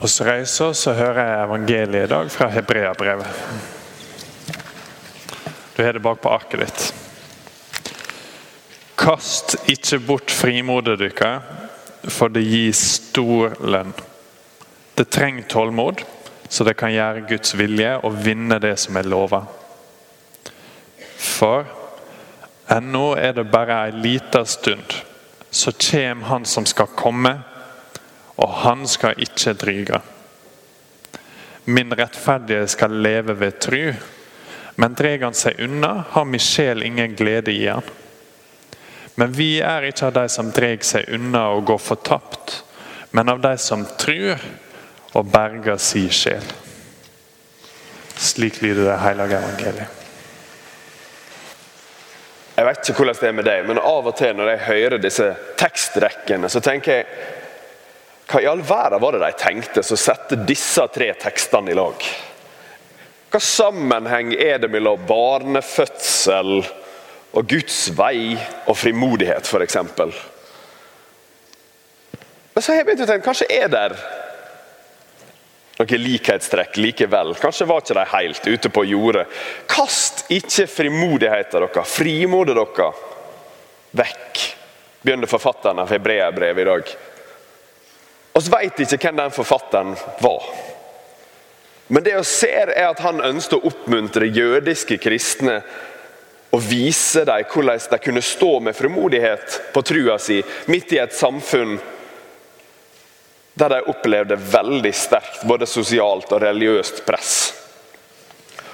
oss reise oss og høre evangeliet i dag fra Hebreabrevet. Du har det bak på arket ditt. Kast ikke bort frimodet deres, for det gir stor lønn. Det trenger tålmod, så det kan gjøre Guds vilje og vinne det som er lova. For ennå er det bare ei lita stund, så kommer Han som skal komme og han skal ikke dryge. Min rettferdige skal leve ved tru, men drar han seg unna, har min sjel ingen glede i han. Men vi er ikke av de som drar seg unna og går fortapt, men av de som tror og berger si sjel. Slik lyder det hellige evangeliet. Jeg vet ikke hvordan det er med deg, men av og til når jeg hører disse tekstrekkene, så tenker jeg hva i all verden var det de tenkte som satte disse tre tekstene i lag? Hva sammenheng er det mellom barnefødsel og Guds vei og frimodighet, f.eks.? Men så har jeg begynt å tenke, kanskje er det noen likhetstrekk likevel. Kanskje var ikke de helt ute på jordet. Kast ikke frimodigheten deres, frimodet deres, vekk, begynner forfatteren av Hebreabrevet i dag. Vi vet ikke hvem den forfatteren var. Men det vi ser er at han ønsket å oppmuntre jødiske kristne og vise dem hvordan de kunne stå med frimodighet på trua si midt i et samfunn der de opplevde veldig sterkt både sosialt og religiøst press.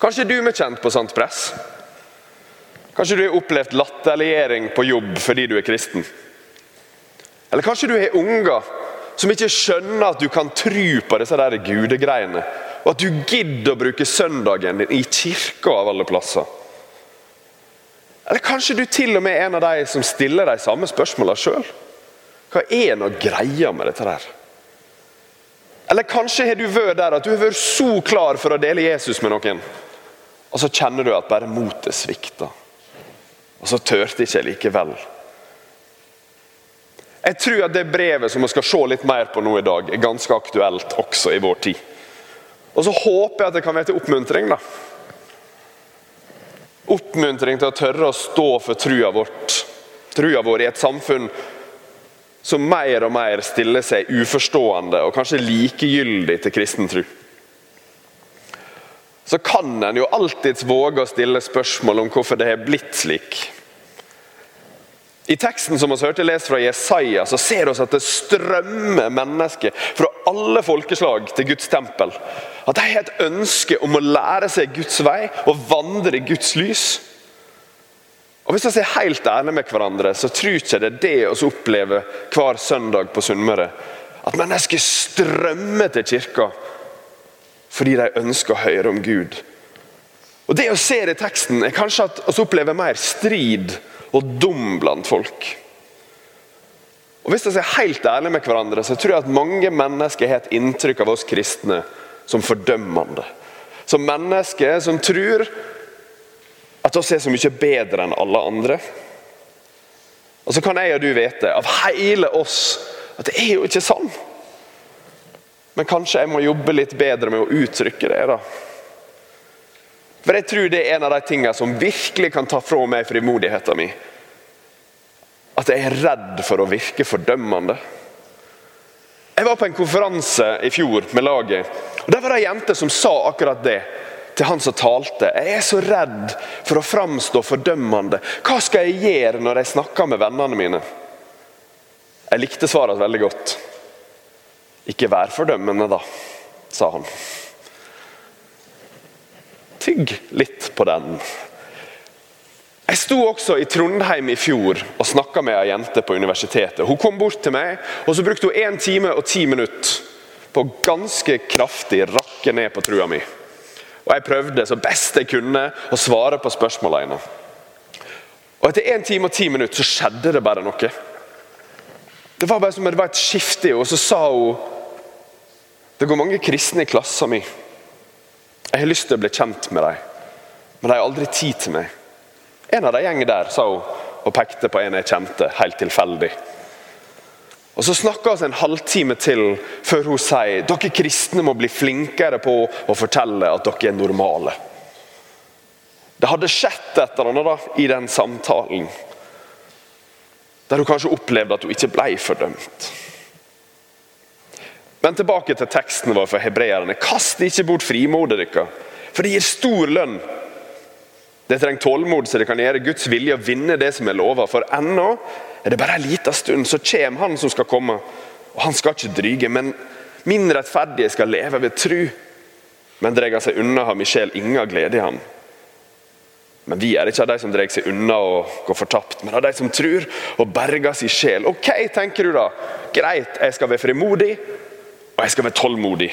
Kanskje du er kjent på sånt press? Kanskje du har opplevd latterliggjøring på jobb fordi du er kristen? Eller kanskje du har unger som ikke skjønner at du kan tro på disse der gudegreiene. Og at du gidder å bruke søndagen din i kirka av alle plasser. Eller kanskje du til og med er en av de som stiller de samme spørsmåla sjøl. Hva er nå greia med dette der? Eller kanskje har du vært der at du har vært så klar for å dele Jesus med noen, og så kjenner du at bare motet svikter. Og så turte ikke likevel. Jeg tror at det brevet som vi skal se litt mer på nå i dag, er ganske aktuelt også i vår tid. Og så håper jeg at det kan være til oppmuntring. da. Oppmuntring til å tørre å stå for trua, vårt, trua vår i et samfunn som mer og mer stiller seg uforstående og kanskje likegyldig til kristen tro. Så kan en jo alltids våge å stille spørsmål om hvorfor det har blitt slik. I teksten som vi hørte lest fra Jesaja, så ser vi at det strømmer mennesker fra alle folkeslag til Guds tempel. At de har et ønske om å lære seg Guds vei og vandre i Guds lys. Og Hvis vi er helt ærlige med hverandre, så tror jeg det er det vi opplever hver søndag på Sunnmøre. At mennesker strømmer til kirka fordi de ønsker å høre om Gud. Og Det vi ser i teksten, er kanskje at vi opplever mer strid og dum blant folk. Og Hvis vi er helt ærlige med hverandre, så tror jeg at mange mennesker har et inntrykk av oss kristne som fordømmende. Som mennesker som tror at oss er så mye bedre enn alle andre. Og Så kan jeg og du vite av hele oss at det er jo ikke sånn. Men kanskje jeg må jobbe litt bedre med å uttrykke det. da. For jeg tror det er en av de tingene som virkelig kan ta fra meg frimodigheten min. At jeg er redd for å virke fordømmende. Jeg var på en konferanse i fjor med laget. og Der var det ei jente som sa akkurat det til han som talte. Jeg er så redd for å framstå fordømmende. Hva skal jeg gjøre når jeg snakker med vennene mine? Jeg likte svaret veldig godt. Ikke vær fordømmende, da, sa han. Tygg litt på den. Jeg sto også i Trondheim i fjor og snakka med ei jente på universitetet. Hun kom bort til meg, og så brukte hun 1 time og 10 minutter på ganske kraftig rakke ned på trua mi. Og Jeg prøvde så best jeg kunne å svare på spørsmåla hennes. Og Etter 1 time og 10 minutter så skjedde det bare noe. Det var bare som det var et skifte. Og så sa hun det går mange kristne i klassen min jeg har lyst til å bli kjent med dem, men de har aldri tid til meg. En av de gjengene der, sa hun og pekte på en jeg kjente, helt tilfeldig. Og Så snakker vi en halvtime til før hun sier dere kristne må bli flinkere på å fortelle at dere er normale. Det hadde skjedd et eller annet da, i den samtalen der hun kanskje opplevde at hun ikke ble fordømt. Men tilbake til teksten vår for hebreerne. Kast ikke bort frimodet deres, for det gir stor lønn. Det trenger tålmod så det kan gjøre Guds vilje å vinne det som er lova. For ennå er det bare en liten stund, så kommer Han som skal komme. Og Han skal ikke dryge, men min rettferdige skal leve ved tru. Men drar seg unna, har min sjel ingen glede i ham. Men vi er ikke av de som drar seg unna og går fortapt, men av de som tror og berger sin sjel. Ok, tenker du da. Greit, jeg skal være frimodig, og jeg skal være tålmodig.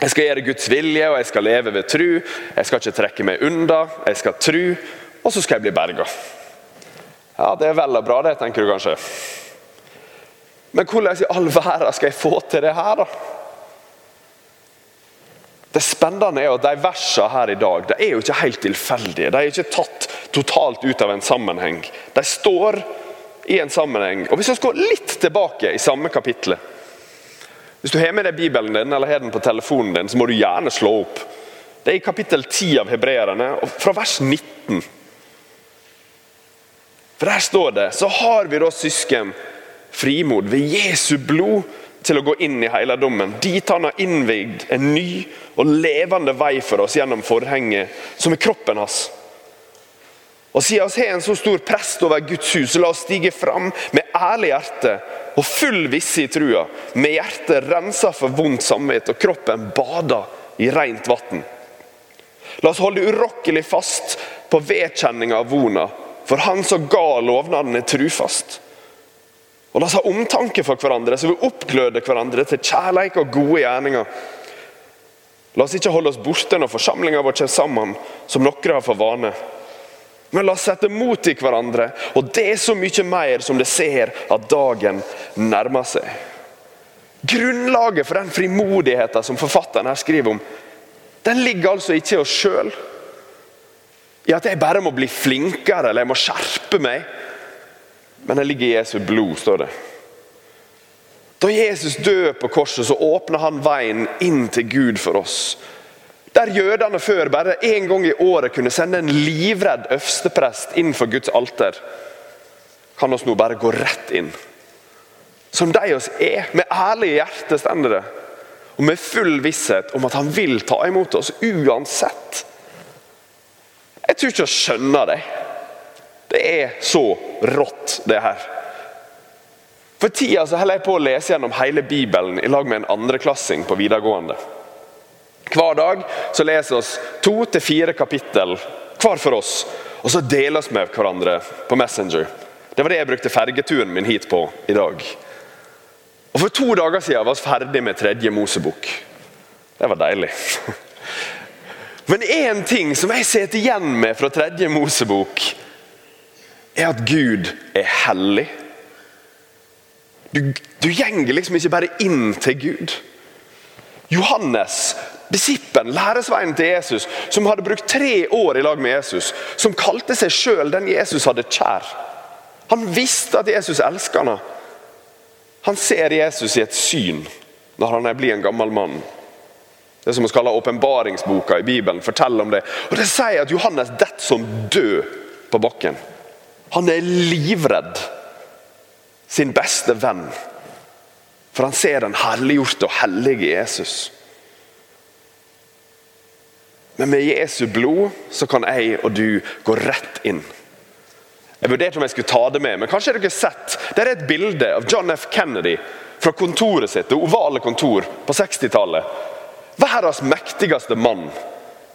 Jeg skal gjøre Guds vilje, og jeg skal leve ved tru. Jeg skal ikke trekke meg unna, jeg skal tru, og så skal jeg bli berga. Ja, det er vel og bra, det, tenker du kanskje. Men hvordan i all verden skal jeg få til det her, da? Det spennende er at De versene her i dag de er jo ikke helt tilfeldige. De er ikke tatt totalt ut av en sammenheng. De står i en sammenheng. Og Hvis vi går litt tilbake i samme kapittel hvis du har med deg Bibelen din eller har den på telefonen din, så må du gjerne slå opp. Det er i kapittel 10 av Hebreerne, fra vers 19. For Der står det så har vi da søsken frimod ved Jesu blod til å gå inn i helligdommen, Dit han har innvigd en ny og levende vei for oss gjennom forhenget, som er kroppen hans. Og Siden vi har en så stor prest over Guds hus, la oss stige fram med ærlig hjerte og full visse i trua, med hjertet rensa for vondt samvittighet og kroppen bada i rent vann. La oss holde urokkelig fast på vedkjenninga av vona, for han som ga lovnaden, er trufast. Og La oss ha omtanke for hverandre, så vi oppgløder hverandre til kjærlighet og gode gjerninger. La oss ikke holde oss borte når forsamlinga vår kommer sammen, som noen har for vane. Men la oss sette mot i hverandre, og det er så mye mer som det ser at dagen nærmer seg. Grunnlaget for den frimodigheten som forfatteren her skriver om, den ligger altså ikke i oss sjøl. I at jeg bare må bli flinkere eller jeg må skjerpe meg. Men den ligger i Jesu blod, står det. Da Jesus døde på korset, så åpna han veien inn til Gud for oss. Der jødene før bare én gang i året kunne sende en livredd øversteprest inn for Guds alter, kan oss nå bare gå rett inn. Som de oss er, med ærlig hjerte stender det. Og med full visshet om at han vil ta imot oss uansett. Jeg tror ikke jeg skjønner det. Det er så rått, det her. For tida så holder jeg på å lese gjennom hele Bibelen i lag med en andreklassing på videregående. Hver dag så leser vi to til fire kapittel hver for oss, og så deler vi med hverandre på Messenger. Det var det jeg brukte fergeturen min hit på i dag. Og For to dager siden var vi ferdig med tredje Mosebok. Det var deilig. Men én ting som jeg sitter igjen med fra tredje Mosebok, er at Gud er hellig. Du, du gjenger liksom ikke bare inn til Gud. Johannes Disippelen, læresveien til Jesus, som hadde brukt tre år i lag med Jesus, som kalte seg sjøl den Jesus hadde kjær. Han visste at Jesus elsker ham. Han ser Jesus i et syn når han blitt en gammel mann. Det som vi kaller åpenbaringsboka i Bibelen, forteller om det. Og Det sier at Johannes detter som død på bakken. Han er livredd sin beste venn, for han ser den herliggjorte og hellige Jesus. Men med Jesu blod så kan jeg og du gå rett inn. Jeg vurderte om jeg skulle ta det med, men kanskje har dere sett Det er et bilde av John F. Kennedy fra kontoret sitt, det ovale kontor på 60-tallet. Verdens mektigste mann.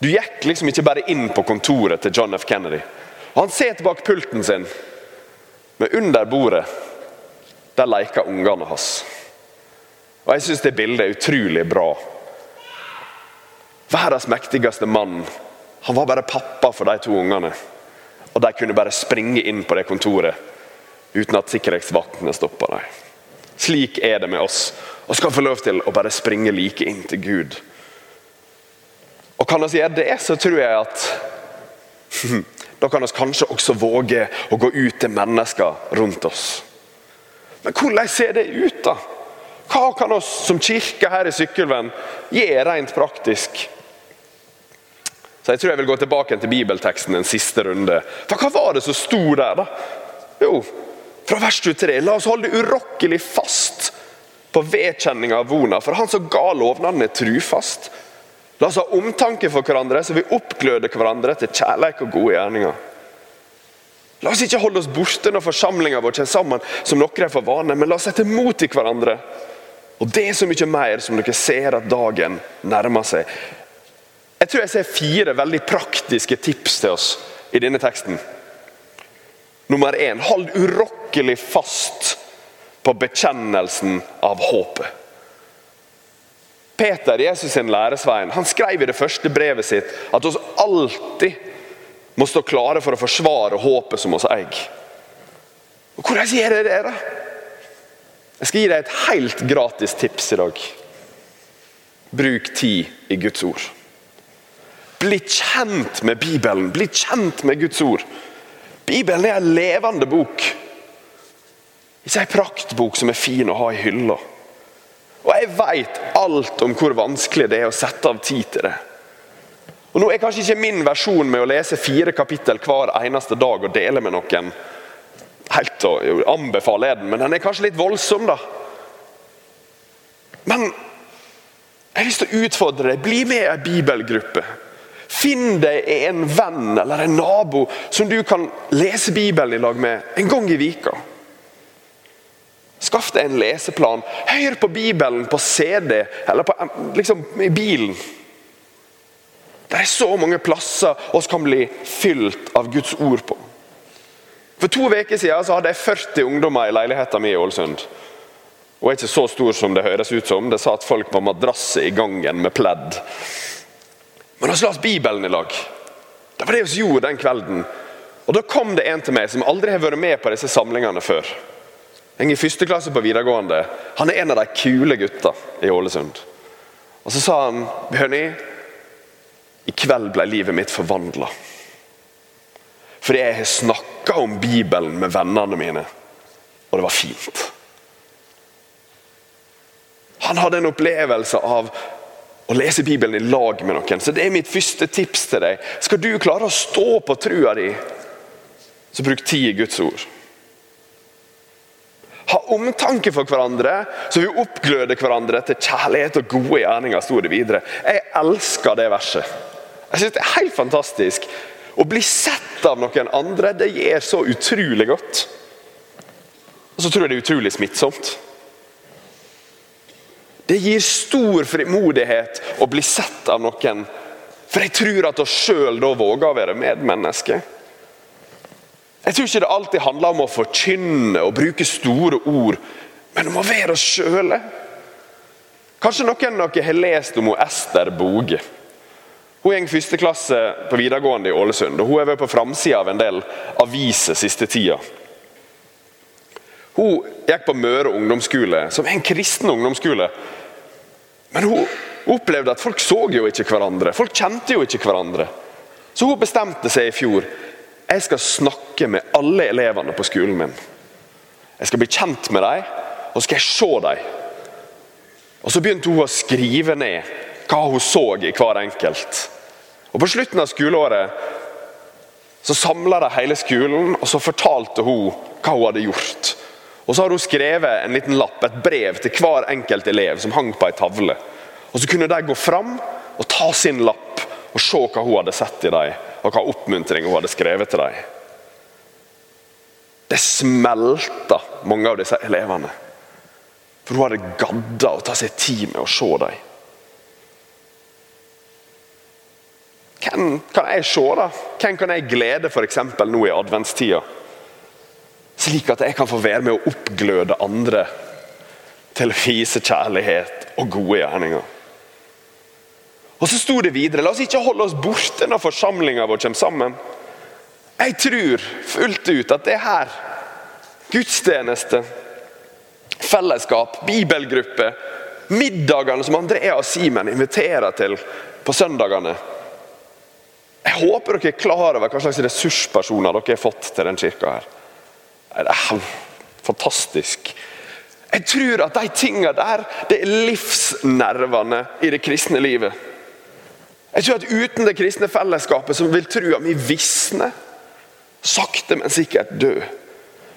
Du gikk liksom ikke bare inn på kontoret til John F. Kennedy. Han sitter bak pulten sin, men under bordet der leker ungene hans. Og Jeg syns det bildet er utrolig bra. Verdens mektigste mann. Han var bare pappa for de to ungene. Og de kunne bare springe inn på det kontoret uten at sikkerhetsvaktene stoppa dem. Slik er det med oss. Vi skal få lov til å bare springe like inn til Gud. Og kan vi gjøre det, så tror jeg at da kan vi kanskje også våge å gå ut til mennesker rundt oss. Men hvordan ser det ut, da? Hva kan oss som kirke her i Sykkylven gjøre rent praktisk? Så Jeg tror jeg vil gå tilbake til bibelteksten en siste runde. For Hva var det som sto der? da? Jo, fra vers 23. La oss holde urokkelig fast på vedkjenninga av vona, for han som ga lovnaden, er trufast. La oss ha omtanke for hverandre, så vi oppgløder hverandre til kjærlighet og gode gjerninger. La oss ikke holde oss borte når forsamlinga vår kommer sammen, som noen er for vane, men la oss sette mot i hverandre. Og det er så mye mer som dere ser at dagen nærmer seg. Jeg tror jeg ser fire veldig praktiske tips til oss i denne teksten. Nummer én hold urokkelig fast på bekjennelsen av håpet. Peter, Jesus sin læresvein, han skrev i det første brevet sitt at oss alltid må stå klare for å forsvare håpet som oss eier. Og Hvordan gjør jeg det? da? Jeg skal gi deg et helt gratis tips i dag. Bruk tid i Guds ord. Bli kjent med Bibelen, bli kjent med Guds ord. Bibelen er en levende bok. Ikke en praktbok som er fin å ha i hylla. Og jeg veit alt om hvor vanskelig det er å sette av tid til det. Og Nå er kanskje ikke min versjon med å lese fire kapittel hver eneste dag og dele med noen helt å anbefale den, men den er kanskje litt voldsom, da. Men jeg har lyst til å utfordre deg. Bli med i ei bibelgruppe. Finn deg en venn eller en nabo som du kan lese Bibelen i lag med en gang i vika. Skaff deg en leseplan. Hør på Bibelen på CD eller på, liksom, i bilen. Det er så mange plasser oss kan bli fylt av Guds ord på. For to uker siden hadde jeg 40 ungdommer i leiligheten min i Ålesund. Og er ikke så stor som det høres ut som. Det sa at folk var madrasser i gangen med pledd. Men han las Bibelen i lag. Det var det vi gjorde den kvelden. Og Da kom det en til meg som aldri har vært med på disse samlingene før. Er i første klasse på videregående. Han er en av de kule gutta i Ålesund. Og Så sa han Bjørni, i kveld ble livet mitt forvandla. Fordi jeg har snakka om Bibelen med vennene mine, og det var fint. Han hadde en opplevelse av å lese Bibelen i lag med noen. Så det er mitt første tips til deg. Skal du klare å stå på trua di, så bruk tid i Guds ord. Ha omtanke for hverandre, så vi oppgløder hverandre til kjærlighet og gode gjerninger. sto det videre. Jeg elsker det verset. Jeg synes Det er helt fantastisk. Å bli sett av noen andre det gjør så utrolig godt. Og så tror jeg det er utrolig smittsomt. Det gir stor frimodighet å bli sett av noen. For jeg tror at oss sjøl da våger å være medmennesker. Jeg tror ikke det alltid handler om å forkynne og bruke store ord, men om å være oss sjøle. Kanskje noen av dere har lest om Ester Boge. Hun går første klasse på videregående i Ålesund, og hun har vært på framsida av en del aviser siste tida. Hun gikk på Møre ungdomsskole, som er en kristen ungdomsskole. Men hun opplevde at folk så jo ikke hverandre. Folk kjente jo ikke hverandre. Så hun bestemte seg i fjor jeg skal snakke med alle elevene på skolen min. Jeg skal bli kjent med dem, og skal jeg se dem. Og Så begynte hun å skrive ned hva hun så i hver enkelt. Og På slutten av skoleåret så samla de hele skolen, og så fortalte hun hva hun hadde gjort. Og Så har hun skrevet en liten lapp, et brev til hver enkelt elev som hang på ei tavle. Og Så kunne de gå fram og ta sin lapp og se hva hun hadde sett i dem, og hva oppmuntring hun hadde skrevet til dem. Det smelta mange av disse elevene. For hun hadde gadda å ta seg tid med å se dem. Hvem kan jeg se? da? Hvem kan jeg glede f.eks. nå i adventstida? Slik at jeg kan få være med å oppgløde andre til å vise kjærlighet og gode gjerninger. Og så sto det videre La oss ikke holde oss borte når forsamlinga vår kommer sammen. Jeg tror fullt ut at det her, gudstjeneste, fellesskap, bibelgruppe, middagene som Andrea og Simen inviterer til på søndagene Jeg håper dere er klar over hva slags ressurspersoner dere har fått til den kirka. her. Fantastisk. Jeg tror at de tingene der det er livsnervene i det kristne livet. Jeg tror at Uten det kristne fellesskapet som vil trua mi visne. Sakte, men sikkert dø.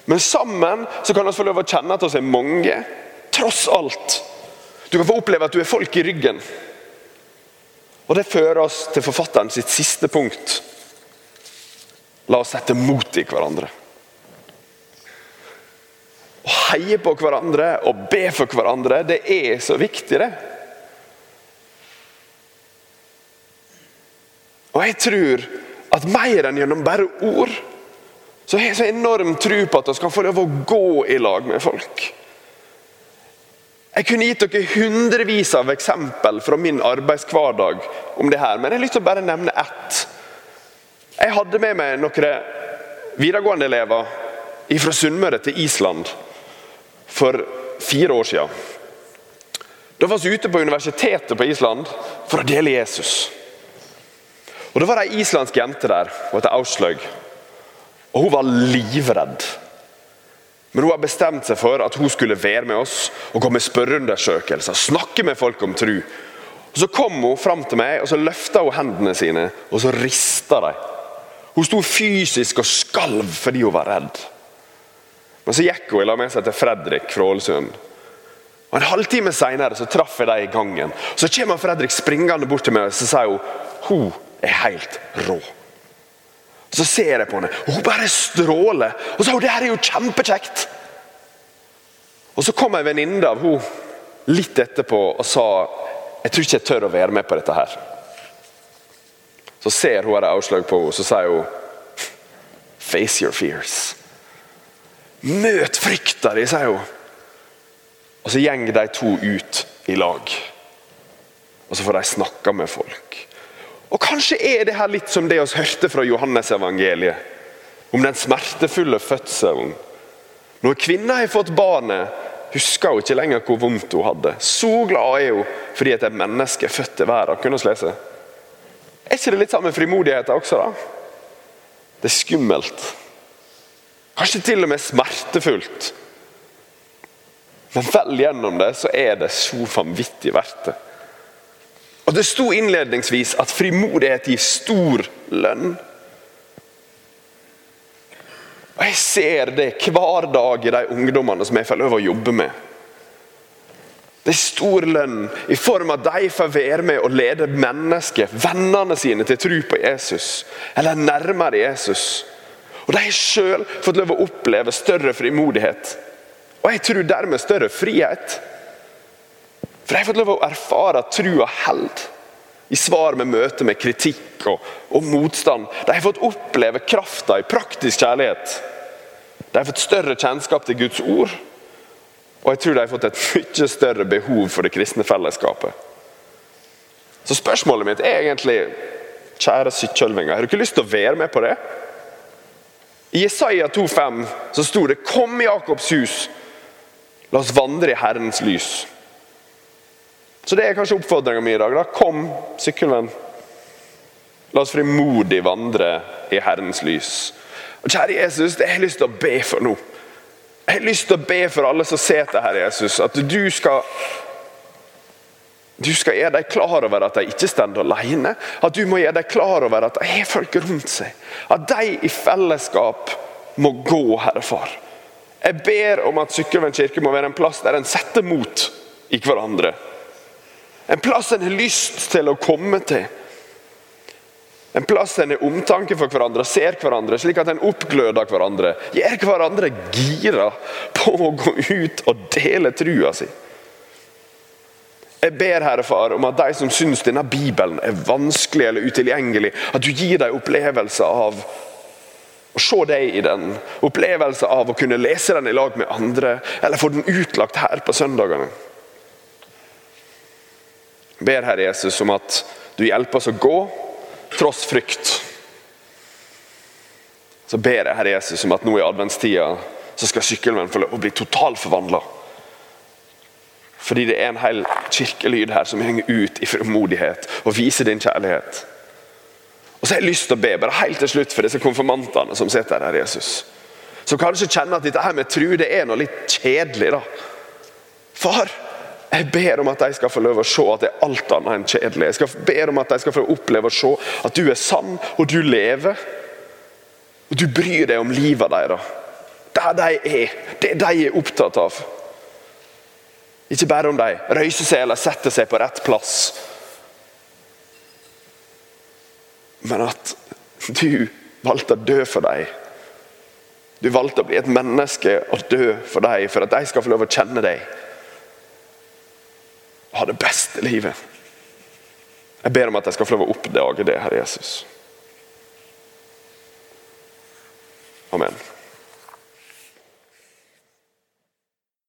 Men sammen så kan vi få lov å kjenne at vi er mange, tross alt. Du kan få oppleve at du er folk i ryggen. Og Det fører oss til forfatteren sitt siste punkt. La oss sette mot i hverandre. Å heie på hverandre og be for hverandre, det er så viktig, det. Og jeg tror at mer enn gjennom bare ord, så har jeg så enorm tro på at vi kan få lov å gå i lag med folk. Jeg kunne gitt dere hundrevis av eksempel fra min arbeidshverdag om det her, men jeg har lyst til å bare nevne ett. Jeg hadde med meg noen videregående elever fra Sunnmøre til Island for fire år siden. Da var vi ute på universitetet på Island for å dele Jesus. Og Det var ei islandsk jente der, hun heter Auslaug. Og Hun var livredd. Men hun har bestemt seg for at hun skulle være med oss og komme med spørreundersøkelser. Snakke med folk om tru. Og Så kom hun fram til meg og så løfta hun hendene sine og så rista de. Hun sto fysisk og skalv fordi hun var redd. Men så gikk hun og la med seg til Fredrik fra Ålesund. Og En halvtime seinere traff jeg dem i gangen. Så kommer Fredrik springende bort til meg og så sier hun, hun er helt rå. Så ser jeg på henne, og hun bare stråler. Og så det her er jo kjempekjekt. Og Så kom ei venninne av hun litt etterpå og sa jeg tror ikke jeg tør å være med på dette her. Så ser hun et avslag på henne, så sier hun Face your fears. Møt frykta di, sier hun. Og så går de to ut i lag. Og så får de snakke med folk. Og Kanskje er det her litt som det vi hørte fra Johannes-evangeliet, om den smertefulle fødselen. Når kvinna har fått barnet, husker hun ikke lenger hvor vondt hun hadde. Så glad er hun fordi et menneske er født til verden. Kunne vi lese. Er ikke det litt samme frimodigheten også? da? Det er skummelt. Kanskje til og med smertefullt. Men vel gjennom det så er det så vanvittig verdt det. Og Det sto innledningsvis at frimodighet gir stor lønn. Og Jeg ser det hver dag i de ungdommene som jeg får lov å jobbe med. Det er stor lønn i form av at de får være med og lede mennesker, vennene sine, til tro på Jesus. Eller nærmere Jesus. Og De har sjøl fått lov å oppleve større frimodighet. Og jeg tror dermed større frihet. For de har fått lov å erfare at trua held i svar med møte med kritikk og, og, motstand. De har fått oppleve krafta i praktisk kjærlighet. De har fått større kjennskap til Guds ord. Og jeg tror de har fått et mye større behov for det kristne fellesskapet. Så spørsmålet mitt er egentlig, kjære sykkjølvinger, har du ikke lyst til å være med på det? I Jesaja 2,5 så sto det 'Kom Jakobs hus, la oss vandre i Herrens lys'. Så det er kanskje oppfordringa mi i dag. da. Kom, sykkelvenn. La oss frimodig vandre i Herrens lys. Og Kjære Jesus, det har jeg lyst til å be for nå. Jeg har lyst til å be for alle som sitter her, Jesus, at du skal du skal gjøre deg klar over at de ikke står alene. At du må gjøre deg klar over at de har folk rundt seg. At de i fellesskap må gå, Herre Far. Jeg ber om at Sykkylven kirke må være en plass der en setter mot i hverandre. En plass en har lyst til å komme til. En plass en har omtanke for hverandre ser hverandre, slik at en oppgløder hverandre. Gjør hverandre gira på å gå ut og dele trua si. Jeg ber Herre Far om at de som syns denne Bibelen er vanskelig eller utilgjengelig, at du gir dem opplevelse av å se deg i den. Opplevelse av å kunne lese den i lag med andre, eller få den utlagt her på søndagene Jeg ber Herre Jesus om at du hjelper oss å gå tross frykt. Så ber jeg Herre Jesus om at nå i adventstida så skal sykkelvenn få bli totalforvandla. Fordi det er en hel kirkelyd her som henger ut i frimodighet og viser din kjærlighet. Og så har jeg lyst til å be bare helt til slutt for disse konfirmantene som sitter her, Jesus. Som kanskje kjenner at dette her med tru det er noe litt kjedelig. da. Far, jeg ber om at de skal få lov å se at det er alt annet enn kjedelig. Jeg skal ber om at de skal få oppleve å se at du er sann, og du lever. Og du bryr deg om livet deres. Der de er. Det de er opptatt av. Ikke bare om de røyser seg eller setter seg på rett plass. Men at du valgte å dø for dem. Du valgte å bli et menneske og dø for dem, for at de skal få lov å kjenne deg. Og Ha det beste livet. Jeg ber om at de skal få lov å oppdage det, Herre Jesus. Amen.